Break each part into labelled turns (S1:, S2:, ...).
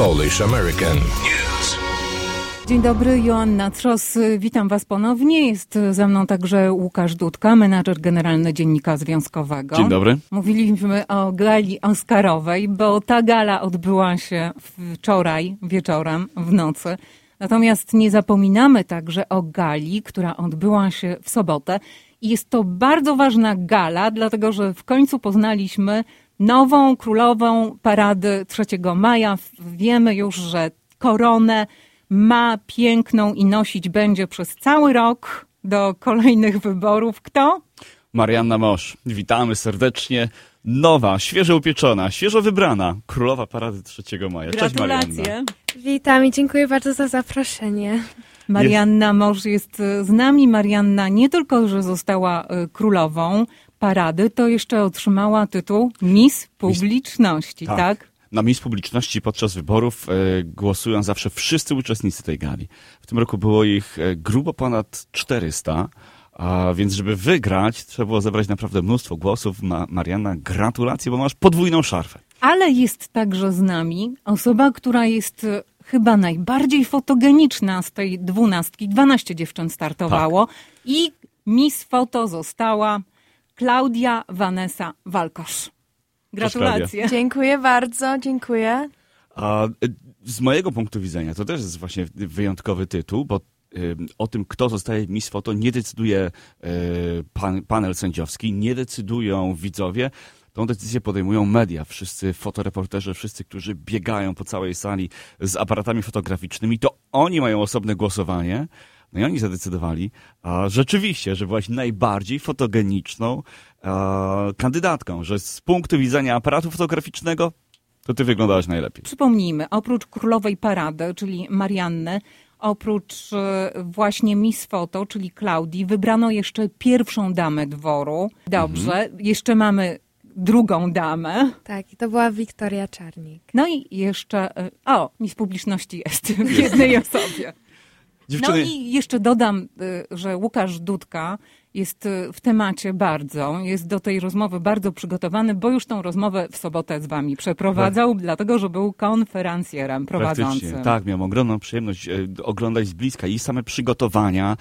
S1: Polish American. News.
S2: Dzień dobry, Joanna Tros. Witam Was ponownie. Jest ze mną także Łukasz Dudka, menadżer generalny Dziennika Związkowego.
S3: Dzień dobry.
S2: Mówiliśmy o gali Oscarowej, bo ta gala odbyła się wczoraj wieczorem, w nocy. Natomiast nie zapominamy także o gali, która odbyła się w sobotę. I jest to bardzo ważna gala, dlatego że w końcu poznaliśmy nową królową parady 3 maja. Wiemy już, że koronę ma piękną i nosić będzie przez cały rok do kolejnych wyborów. Kto?
S3: Marianna Mosz. Witamy serdecznie. Nowa, świeżo upieczona, świeżo wybrana królowa parady 3 maja. Cześć
S2: Gratulacje.
S3: Marianna.
S4: Witam i dziękuję bardzo za zaproszenie.
S2: Marianna Mosz jest z nami. Marianna nie tylko, że została y, królową parady, to jeszcze otrzymała tytuł Miss Publiczności,
S3: Tak.
S2: tak?
S3: Na miejsc publiczności podczas wyborów e, głosują zawsze wszyscy uczestnicy tej gali. W tym roku było ich e, grubo ponad 400, a więc żeby wygrać, trzeba było zebrać naprawdę mnóstwo głosów. Ma, Marianna, gratulacje, bo masz podwójną szarfę.
S2: Ale jest także z nami osoba, która jest y, chyba najbardziej fotogeniczna z tej dwunastki. 12 dziewczyn startowało i Miss Foto została Klaudia Vanessa Walkosz. Gratulacje.
S4: Dziękuję bardzo, dziękuję.
S3: A e, z mojego punktu widzenia to też jest właśnie wyjątkowy tytuł, bo y, o tym, kto zostaje Miss Foto, nie decyduje y, pan, panel sędziowski, nie decydują widzowie. Tą decyzję podejmują media, wszyscy fotoreporterzy, wszyscy, którzy biegają po całej sali z aparatami fotograficznymi, to oni mają osobne głosowanie. No i oni zadecydowali, a rzeczywiście, że byłaś najbardziej fotogeniczną a, kandydatką, że z punktu widzenia aparatu fotograficznego to ty wyglądałaś najlepiej.
S2: Przypomnijmy, oprócz królowej parady, czyli Marianny, oprócz e, właśnie Miss Foto, czyli Klaudii, wybrano jeszcze pierwszą damę dworu. Dobrze, jeszcze mamy drugą damę.
S4: Tak, i to była Wiktoria Czarnik.
S2: No i jeszcze, e, o, Miss Publiczności jest w jednej osobie. No
S3: Dziewczyny,
S2: i jeszcze dodam, y, że Łukasz Dudka jest y, w temacie bardzo, jest do tej rozmowy bardzo przygotowany, bo już tą rozmowę w sobotę z wami przeprowadzał, dlatego że był konferencjerem prowadzącym.
S3: Tak, miałem ogromną przyjemność e, oglądać z bliska i same przygotowania,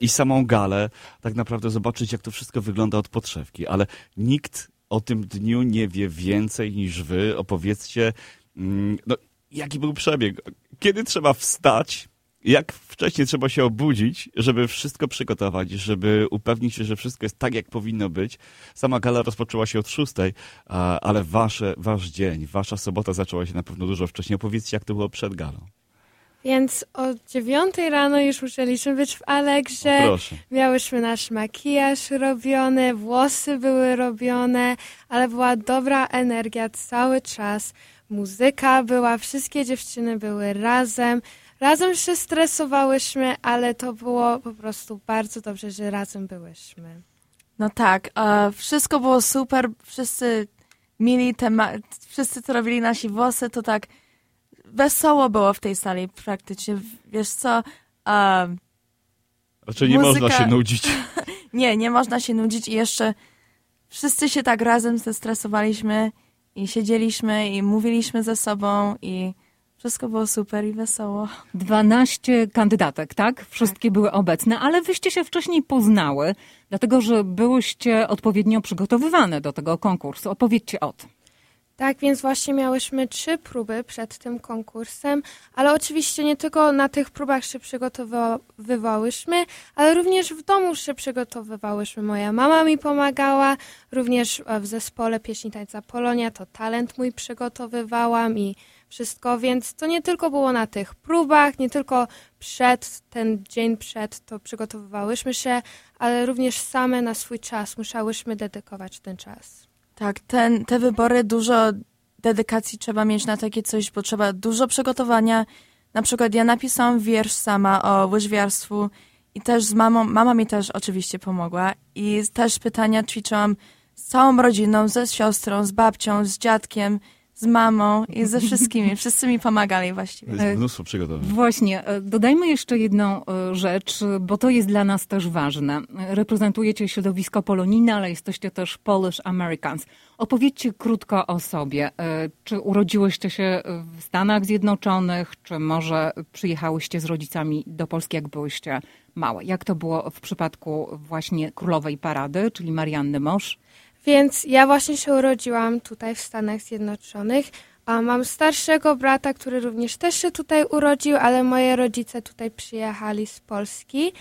S3: i samą galę, tak naprawdę zobaczyć, jak to wszystko wygląda od podszewki, ale nikt o tym dniu nie wie więcej niż wy. Opowiedzcie, mm, no, jaki był przebieg, kiedy trzeba wstać, jak wcześniej trzeba się obudzić, żeby wszystko przygotować, żeby upewnić się, że wszystko jest tak, jak powinno być. Sama gala rozpoczęła się od szóstej, ale wasze, wasz dzień, wasza sobota zaczęła się na pewno dużo wcześniej. Opowiedzcie, jak to było przed galą.
S4: Więc o dziewiątej rano już musieliśmy być w Alegrze.
S3: Proszę.
S4: Miałyśmy nasz makijaż robiony, włosy były robione, ale była dobra energia cały czas. Muzyka była, wszystkie dziewczyny były razem. Razem się stresowałyśmy, ale to było po prostu bardzo dobrze, że razem byłyśmy.
S5: No tak, e, wszystko było super, wszyscy mieli temat, wszyscy co robili nasi włosy, to tak wesoło było w tej sali praktycznie, wiesz co, e,
S3: Znaczy nie
S5: Muzyka-
S3: można się nudzić.
S5: nie, nie można się nudzić i jeszcze wszyscy się tak razem zestresowaliśmy i siedzieliśmy i mówiliśmy ze sobą i wszystko było super i wesoło.
S2: 12 kandydatek, tak? Wszystkie były obecne, ale wyście się wcześniej poznały, dlatego że byłyście odpowiednio przygotowywane do tego konkursu. Opowiedzcie o tym.
S4: Tak, więc właśnie miałyśmy trzy próby przed tym konkursem, ale oczywiście nie tylko na tych próbach się przygotowywałyśmy, ale również w domu się przygotowywałyśmy. Moja mama mi pomagała, również w zespole Pieśni Tańca Polonia, to talent mój przygotowywałam i wszystko, więc to nie tylko było na tych próbach, nie tylko przed, ten dzień przed to przygotowywałyśmy się, ale również same na swój czas musiałyśmy dedykować ten czas.
S5: Tak, ten, te wybory, dużo dedykacji trzeba mieć na takie coś, bo trzeba dużo przygotowania. Na przykład ja napisałam wiersz sama o łyżwiarstwu i też z mamą, mama mi też oczywiście pomogła i też pytania ćwiczyłam z całą rodziną, ze siostrą, z babcią, z dziadkiem, z mamą i ze wszystkimi. Wszyscy mi pomagali właściwie.
S3: Jest mnóstwo przygotowań.
S2: Właśnie, e, dodajmy jeszcze jedną e, rzecz, bo to jest dla nas też ważne. Reprezentujecie środowisko polonijne, ale jesteście też Polish Americans. Opowiedzcie krótko o sobie. E, Czy urodziłyście się w Stanach Zjednoczonych, czy może przyjechałyście z rodzicami do Polski, jak byłyście małe? Jak to było w przypadku właśnie Królowej Parady, czyli Marianny Mosz?
S4: Więc ja właśnie się urodziłam tutaj w Stanach Zjednoczonych. A mam starszego brata, który również też się tutaj urodził, ale moje rodzice tutaj przyjechali z Polski.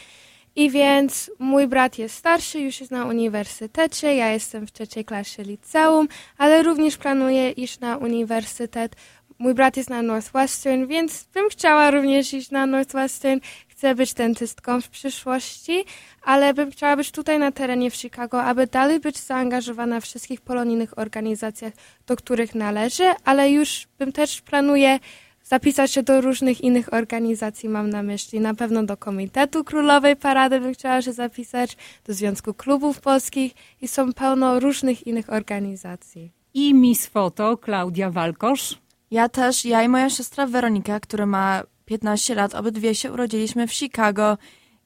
S4: I więc mój brat jest starszy, już jest na uniwersytecie, ja jestem w trzeciej klasie liceum, ale również planuję iść na uniwersytet. Mój brat jest na Northwestern, więc bym chciała również iść na Northwestern. Chcę być dentystką w przyszłości, ale bym chciała być tutaj na terenie w Chicago, aby dalej być zaangażowana w wszystkich polonijnych organizacjach, do których należy, ale już bym też planuję zapisać się do różnych innych organizacji, mam na myśli na pewno do Komitetu Królowej Parady bym chciała się zapisać, do Związku Klubów Polskich i są pełno różnych innych organizacji.
S2: I Miss Foto Klaudia Walkosz.
S5: Ja też, ja i moja siostra Weronika, która ma 15 lat, obydwie się urodziliśmy w Chicago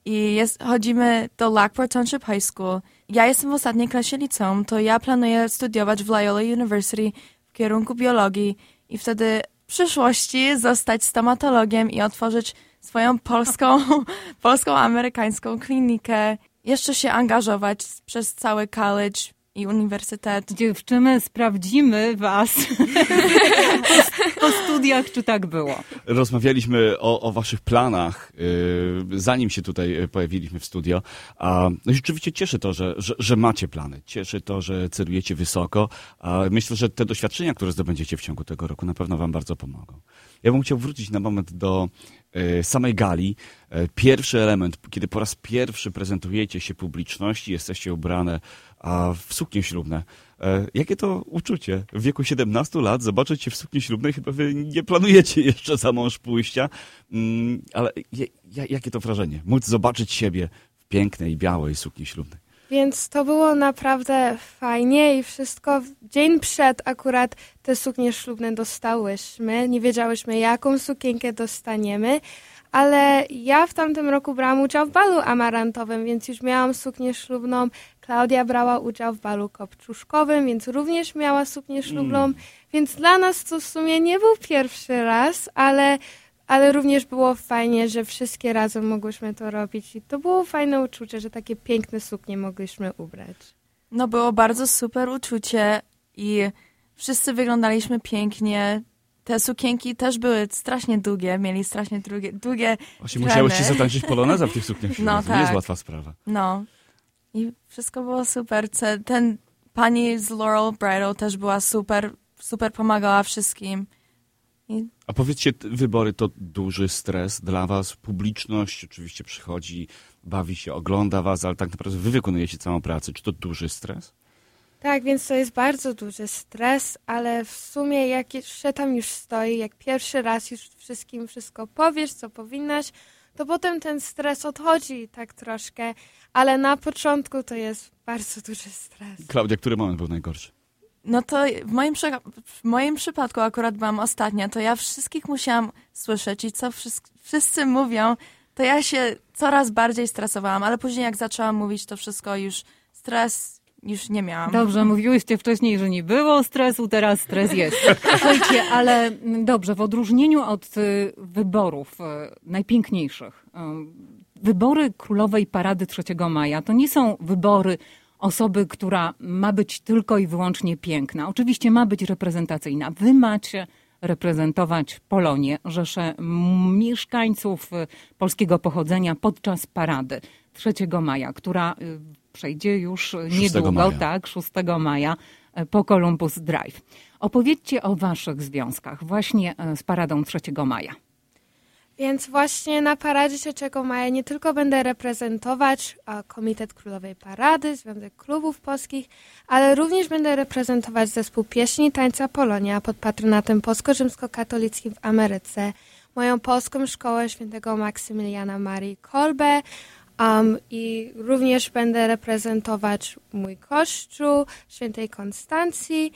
S5: i jest, chodzimy do Lockport Township High School. Ja jestem w ostatniej klasie liceum, to ja planuję studiować w Loyola University w kierunku biologii i wtedy w przyszłości zostać stomatologiem i otworzyć swoją polską, polską amerykańską klinikę. Jeszcze się angażować przez cały college i uniwersytet.
S2: Dziewczyny, sprawdzimy was po, po studiach, czy tak było.
S3: Rozmawialiśmy o, o waszych planach, yy, zanim się tutaj pojawiliśmy w studio. A no rzeczywiście cieszy to, że, że, że macie plany. Cieszy to, że celujecie wysoko. A myślę, że te doświadczenia, które zdobędziecie w ciągu tego roku, na pewno wam bardzo pomogą. Ja bym chciał wrócić na moment do e, samej gali. E, pierwszy element, kiedy po raz pierwszy prezentujecie się publiczności, jesteście ubrane a, w suknie ślubne. E, jakie to uczucie? W wieku 17 lat zobaczyć się w sukni ślubnej, chyba wy nie planujecie jeszcze za mąż pójścia, mm, ale jakie to wrażenie? Móc zobaczyć siebie w pięknej, białej sukni ślubnej.
S4: Więc to było naprawdę fajnie i wszystko. Dzień przed akurat te suknie ślubne dostałyśmy. Nie wiedziałyśmy, jaką sukienkę dostaniemy, ale ja w tamtym roku brałam udział w balu amarantowym, więc już miałam suknię ślubną. Klaudia brała udział w balu kopczuszkowym, więc również miała suknię ślubną. Mm. Więc dla nas to w sumie nie był pierwszy raz, ale ale również było fajnie, że wszystkie razem mogłyśmy to robić i to było fajne uczucie, że takie piękne suknie mogliśmy ubrać.
S5: No było bardzo super uczucie i wszyscy wyglądaliśmy pięknie. Te sukienki też były strasznie długie, mieli strasznie długie, długie
S3: Właśnie musiałyście zatańczyć poloneza w tych sukniach
S5: No
S3: to
S5: tak.
S3: nie jest łatwa sprawa.
S5: No. I wszystko było super. Ten pani z Laurel Bridal też była super, super pomagała wszystkim.
S3: I... A powiedzcie, wybory to duży stres dla was? Publiczność oczywiście przychodzi, bawi się, ogląda was, ale tak naprawdę wy wykonujecie całą pracę. Czy to duży stres?
S4: Tak, więc to jest bardzo duży stres, ale w sumie jak jeszcze tam już stoi, jak pierwszy raz już wszystkim wszystko powiesz, co powinnaś, to potem ten stres odchodzi tak troszkę, ale na początku to jest bardzo duży stres.
S3: Klaudia, który moment był najgorszy?
S5: No to w moim, w moim przypadku akurat byłam ostatnia, to ja wszystkich musiałam słyszeć i co wszyscy mówią, to ja się coraz bardziej stresowałam, ale później jak zaczęłam mówić to wszystko już stres już nie miałam.
S2: Dobrze, mówiłyście wcześniej, że nie było stresu, teraz stres jest. Słuchajcie, ale dobrze, w odróżnieniu od y, wyborów y, najpiękniejszych, y, wybory Królowej Parady 3 maja to nie są wybory osoby, która ma być tylko i wyłącznie piękna. Oczywiście ma być reprezentacyjna. Wy macie reprezentować Polonię, rzeszę mieszkańców polskiego pochodzenia podczas parady 3 maja, która przejdzie już niedługo, maja. tak, 6 maja po Columbus Drive. Opowiedzcie o waszych związkach właśnie z paradą 3 maja.
S4: Więc właśnie na paradzie 3 maja nie tylko będę reprezentować Komitet Królowej Parady, Związek Klubów Polskich, ale również będę reprezentować zespół pieśni tańca Polonia pod patronatem polsko-rzymskokatolickim w Ameryce, moją polską szkołę świętego Maksymiliana Marii Kolbe um, i również będę reprezentować mój kościół świętej Konstancji,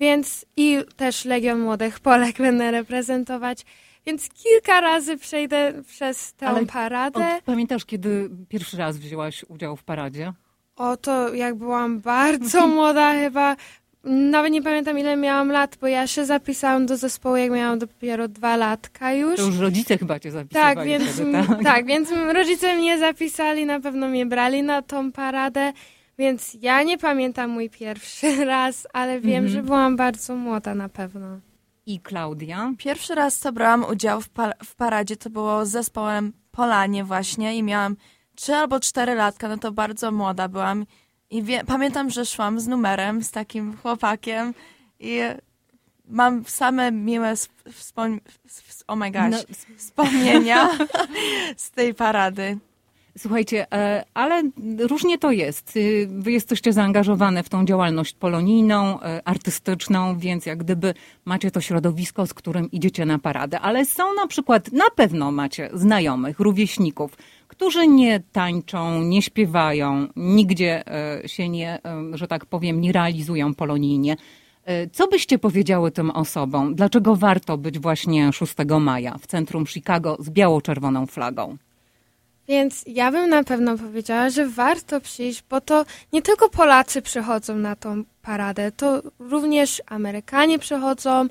S4: więc i też Legion Młodych Polek będę reprezentować. Więc kilka razy przejdę przez tę
S2: Ale
S4: paradę.
S2: O, pamiętasz, kiedy pierwszy raz wzięłaś udział w paradzie?
S4: O, to jak byłam bardzo młoda chyba, nawet nie pamiętam ile miałam lat, bo ja się zapisałam do zespołu, jak miałam dopiero dwa latka już.
S2: To już rodzice chyba cię zapisywali
S4: Tak, więc,
S2: wtedy, tak?
S4: tak, więc rodzice mnie zapisali, na pewno mnie brali na tą paradę, więc ja nie pamiętam mój pierwszy raz, ale wiem,
S2: Mhm.
S4: że byłam bardzo młoda na pewno.
S2: I Klaudia?
S5: Pierwszy raz, co brałam udział w, pa- w paradzie, to było z zespołem Polanie właśnie i miałam trzy albo cztery latka, no to bardzo młoda byłam. I pamiętam, że szłam z numerem, z takim chłopakiem i mam same miłe sp- wspom- oh
S2: No,
S5: wspomnienia z tej parady.
S2: Słuchajcie, e, ale różnie to jest. Y, Wy jesteście zaangażowane w tą działalność polonijną, e, artystyczną, więc jak gdyby macie to środowisko, z którym idziecie na paradę. Ale są na przykład, na pewno macie znajomych, rówieśników, którzy nie tańczą, nie śpiewają, nigdzie e, się nie, że tak powiem, nie realizują polonijnie. Co byście powiedziały tym osobom? Dlaczego warto być właśnie 6 maja w centrum Chicago z biało-czerwoną flagą?
S4: Więc ja bym na pewno powiedziała, że warto przyjść, bo to nie tylko Polacy przychodzą na tą paradę, to również Amerykanie przychodzą,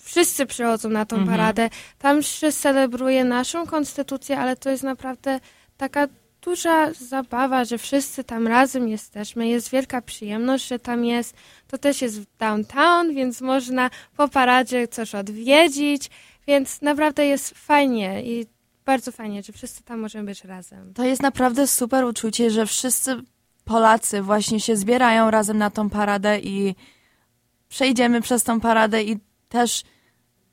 S4: wszyscy przychodzą na tą
S2: Mhm.
S4: paradę. Tam się celebruje naszą konstytucję, ale to jest naprawdę taka duża zabawa, że wszyscy tam razem jesteśmy. Jest wielka przyjemność, że tam jest. To też jest w downtown, więc można po paradzie coś odwiedzić, więc naprawdę jest fajnie i bardzo fajnie, że wszyscy tam możemy być razem.
S5: To jest naprawdę super uczucie, że wszyscy Polacy właśnie się zbierają razem na tą paradę i przejdziemy przez tą paradę i też,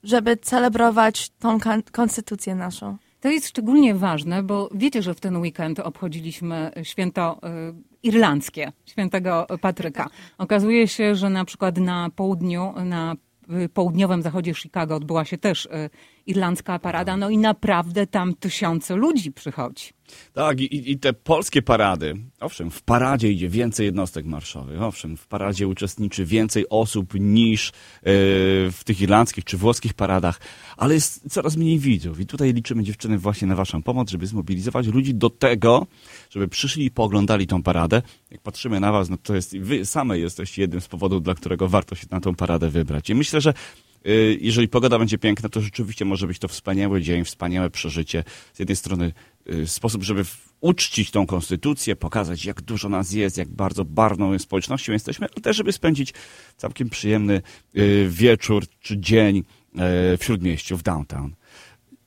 S5: żeby celebrować tą konstytucję naszą.
S2: To jest szczególnie ważne, bo wiecie, że w ten weekend obchodziliśmy święto y, irlandzkie, świętego Patryka. Okazuje się, że na przykład na południu, na y, południowym zachodzie Chicago odbyła się też y, irlandzka parada, no i naprawdę tam tysiące ludzi przychodzi.
S3: Tak, i, i- te polskie parady. Owszem, w paradzie idzie więcej jednostek marszowych. Owszem, w paradzie uczestniczy więcej osób niż e, w tych irlandzkich czy włoskich paradach, ale jest coraz mniej widzów. I tutaj liczymy, dziewczyny, właśnie na Waszą pomoc, żeby zmobilizować ludzi do tego, żeby przyszli i pooglądali tą paradę. Jak patrzymy na Was, no to jest, Wy same jesteście jednym z powodów, dla którego warto się na tą paradę wybrać. I myślę, że jeżeli pogoda będzie piękna, to rzeczywiście może być to wspaniały dzień, wspaniałe przeżycie. Z jednej strony y, sposób, żeby uczcić tą konstytucję, pokazać jak dużo nas jest, jak bardzo barwną społecznością jesteśmy, ale też żeby spędzić całkiem przyjemny y, wieczór czy dzień y, w Śródmieściu, w downtown.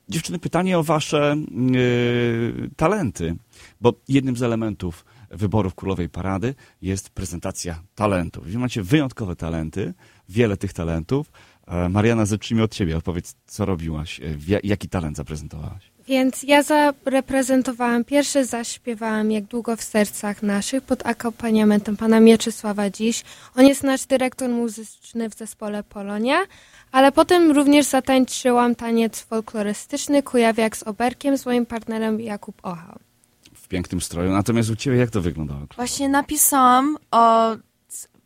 S3: Dziewczyny, pytanie o wasze y, talenty, bo jednym z elementów wyborów Królowej Parady jest prezentacja talentów. Wy macie wyjątkowe talenty, wiele tych talentów. E, Mariana, zacznijmy od ciebie. Opowiedz, co robiłaś, e, jaki talent zaprezentowałaś.
S4: Więc ja zareprezentowałam, pierwszy zaśpiewałam Jak długo w sercach naszych pod akompaniamentem pana Mieczysława Dziś. On jest nasz dyrektor muzyczny w zespole Polonia, ale potem również zatańczyłam taniec folklorystyczny Kujawiak z Oberkiem z moim partnerem Jakub Ochał.
S3: W pięknym stroju. Natomiast u ciebie jak to wyglądało?
S5: Właśnie napisałam o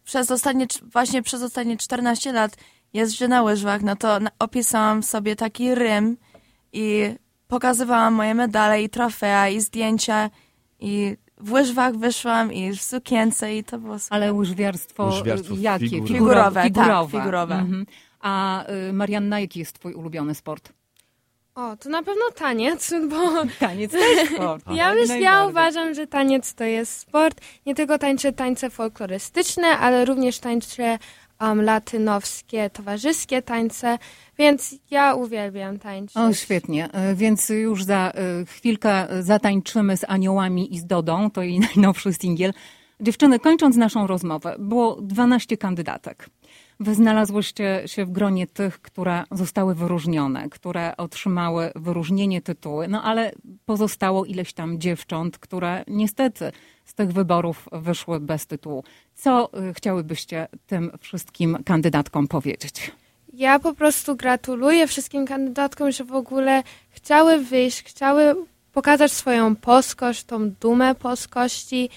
S5: przez ostatnie, właśnie przez ostatnie 14 lat jeżdżę na łyżwach, no to opisałam sobie taki rym i pokazywałam moje medale i trofea i zdjęcia i w łyżwach wyszłam i w sukience i to było super.
S2: Ale łyżwiarstwo,
S3: Łyżwiarstwo
S2: y, jakie?
S3: figurowe.
S5: Figurowe, tak,
S2: figurowe.
S5: figurowe.
S2: Mhm. A y, Marianna, jaki jest twój ulubiony sport?
S4: O, to na pewno taniec, bo
S2: Taniec to jest sport.
S4: Ja, myśl, ja uważam, że taniec to jest sport. Nie tylko tańczę tańce folklorystyczne, ale również tańczę um, latynowskie, towarzyskie tańce, więc ja uwielbiam tańczyć.
S2: O, świetnie. Y, Więc już za y, chwilkę zatańczymy z aniołami i z Dodą, to jej najnowszy singiel. Dziewczyny, kończąc naszą rozmowę, było 12 kandydatek. Wy znalazłyście się w gronie tych, które zostały wyróżnione, które otrzymały wyróżnienie tytuły, no ale pozostało ileś tam dziewcząt, które niestety z tych wyborów wyszły bez tytułu. Co y, chciałybyście tym wszystkim kandydatkom powiedzieć?
S4: Ja po prostu gratuluję wszystkim kandydatkom, że w ogóle chciały wyjść, chciały pokazać swoją polskość, tą dumę polskości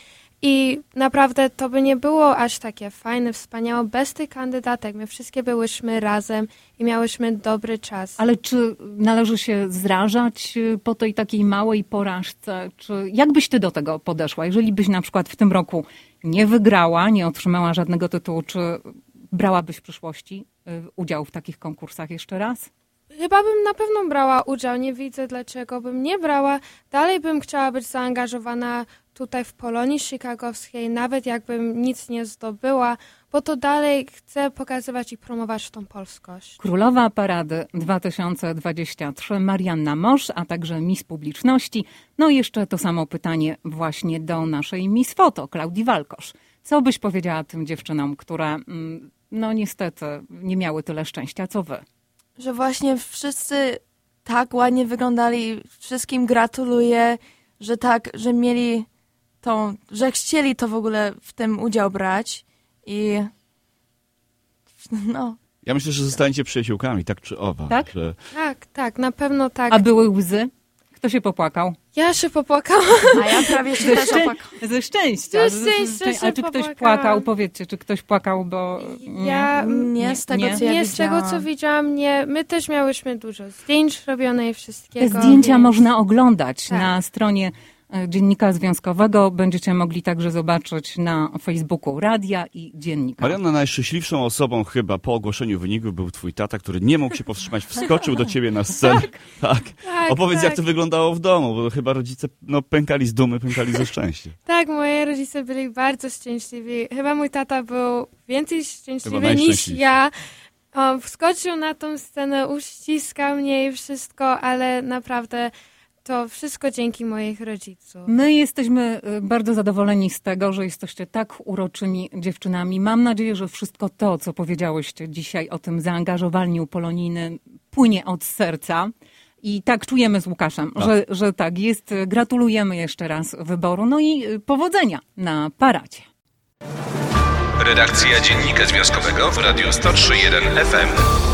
S4: I naprawdę to by nie było aż takie fajne, wspaniałe bez tych kandydatek. My wszystkie byłyśmy razem i miałyśmy dobry czas.
S2: Ale czy należy się zrażać y, po tej takiej małej porażce? Czy jak byś ty do tego podeszła? Jeżeli byś na przykład w tym roku nie wygrała, nie otrzymała żadnego tytułu, czy brałabyś w przyszłości y, udział w takich konkursach jeszcze raz?
S4: Chyba bym na pewno brała udział, nie widzę dlaczego bym nie brała. Dalej bym chciała być zaangażowana tutaj w Polonii Chicagowskiej, nawet jakbym nic nie zdobyła, bo to dalej chcę pokazywać i promować tą polskość.
S2: Królowa Parady 2023 Marianna Mosz, a także Miss Publiczności. No i jeszcze to samo pytanie właśnie do naszej Miss Foto, Klaudii Walkosz. Co byś powiedziała tym dziewczynom, które mm, no niestety nie miały tyle szczęścia, co wy?
S5: Że właśnie wszyscy tak ładnie wyglądali, wszystkim gratuluję, że tak, że mieli tą, że chcieli to w ogóle w tym udział brać i no,
S3: Ja myślę, że zostaniecie przyjaciółkami, tak czy owa.
S2: Tak?
S3: Że
S4: Tak, tak, na pewno tak.
S2: A były łzy? Kto się popłakał?
S4: Ja się popłakałam.
S5: a ja prawie się
S2: Ze,
S5: też
S2: szczę-
S5: opłakałam.
S2: ze szczęścia.
S4: Ze szczęścia
S2: A
S4: się
S2: czy ktoś płakał? Powiedzcie, czy ktoś płakał, bo... Nie?
S4: Ja
S5: Nie, z tego co ja
S4: nie z tego, co
S5: widziałam.
S4: nie. My też miałyśmy dużo zdjęć robione i
S2: Te
S4: wszystkiego.
S2: zdjęcia
S4: więc-
S2: można oglądać
S4: Tak.
S2: na stronie Dziennika Związkowego. Będziecie mogli także zobaczyć na Facebooku Radia i Dziennika.
S3: Marianna, najszczęśliwszą osobą chyba po ogłoszeniu wyników był twój tata, który nie mógł się powstrzymać, wskoczył do ciebie na scenę. Tak.
S4: Tak,
S3: Opowiedz,
S4: tak.
S3: jak to wyglądało w domu, bo chyba rodzice no, pękali z dumy, pękali ze szczęścia.
S4: Tak, moje rodzice byli bardzo szczęśliwi. Chyba mój tata był więcej szczęśliwy niż ja. Wskoczył na tą scenę, uściskał mnie i wszystko, ale naprawdę to wszystko dzięki moich rodziców.
S2: My jesteśmy y, bardzo zadowoleni z tego, że jesteście tak uroczymi dziewczynami. Mam nadzieję, że wszystko to, co powiedziałyście dzisiaj o tym zaangażowaniu polonijnym, płynie od serca. I tak czujemy z Łukaszem,
S3: Tak.
S2: że, że tak jest. Gratulujemy jeszcze raz wyboru. No i y, powodzenia na paradzie.
S1: Redakcja Dziennika Związkowego w Radiu 103.1 FM.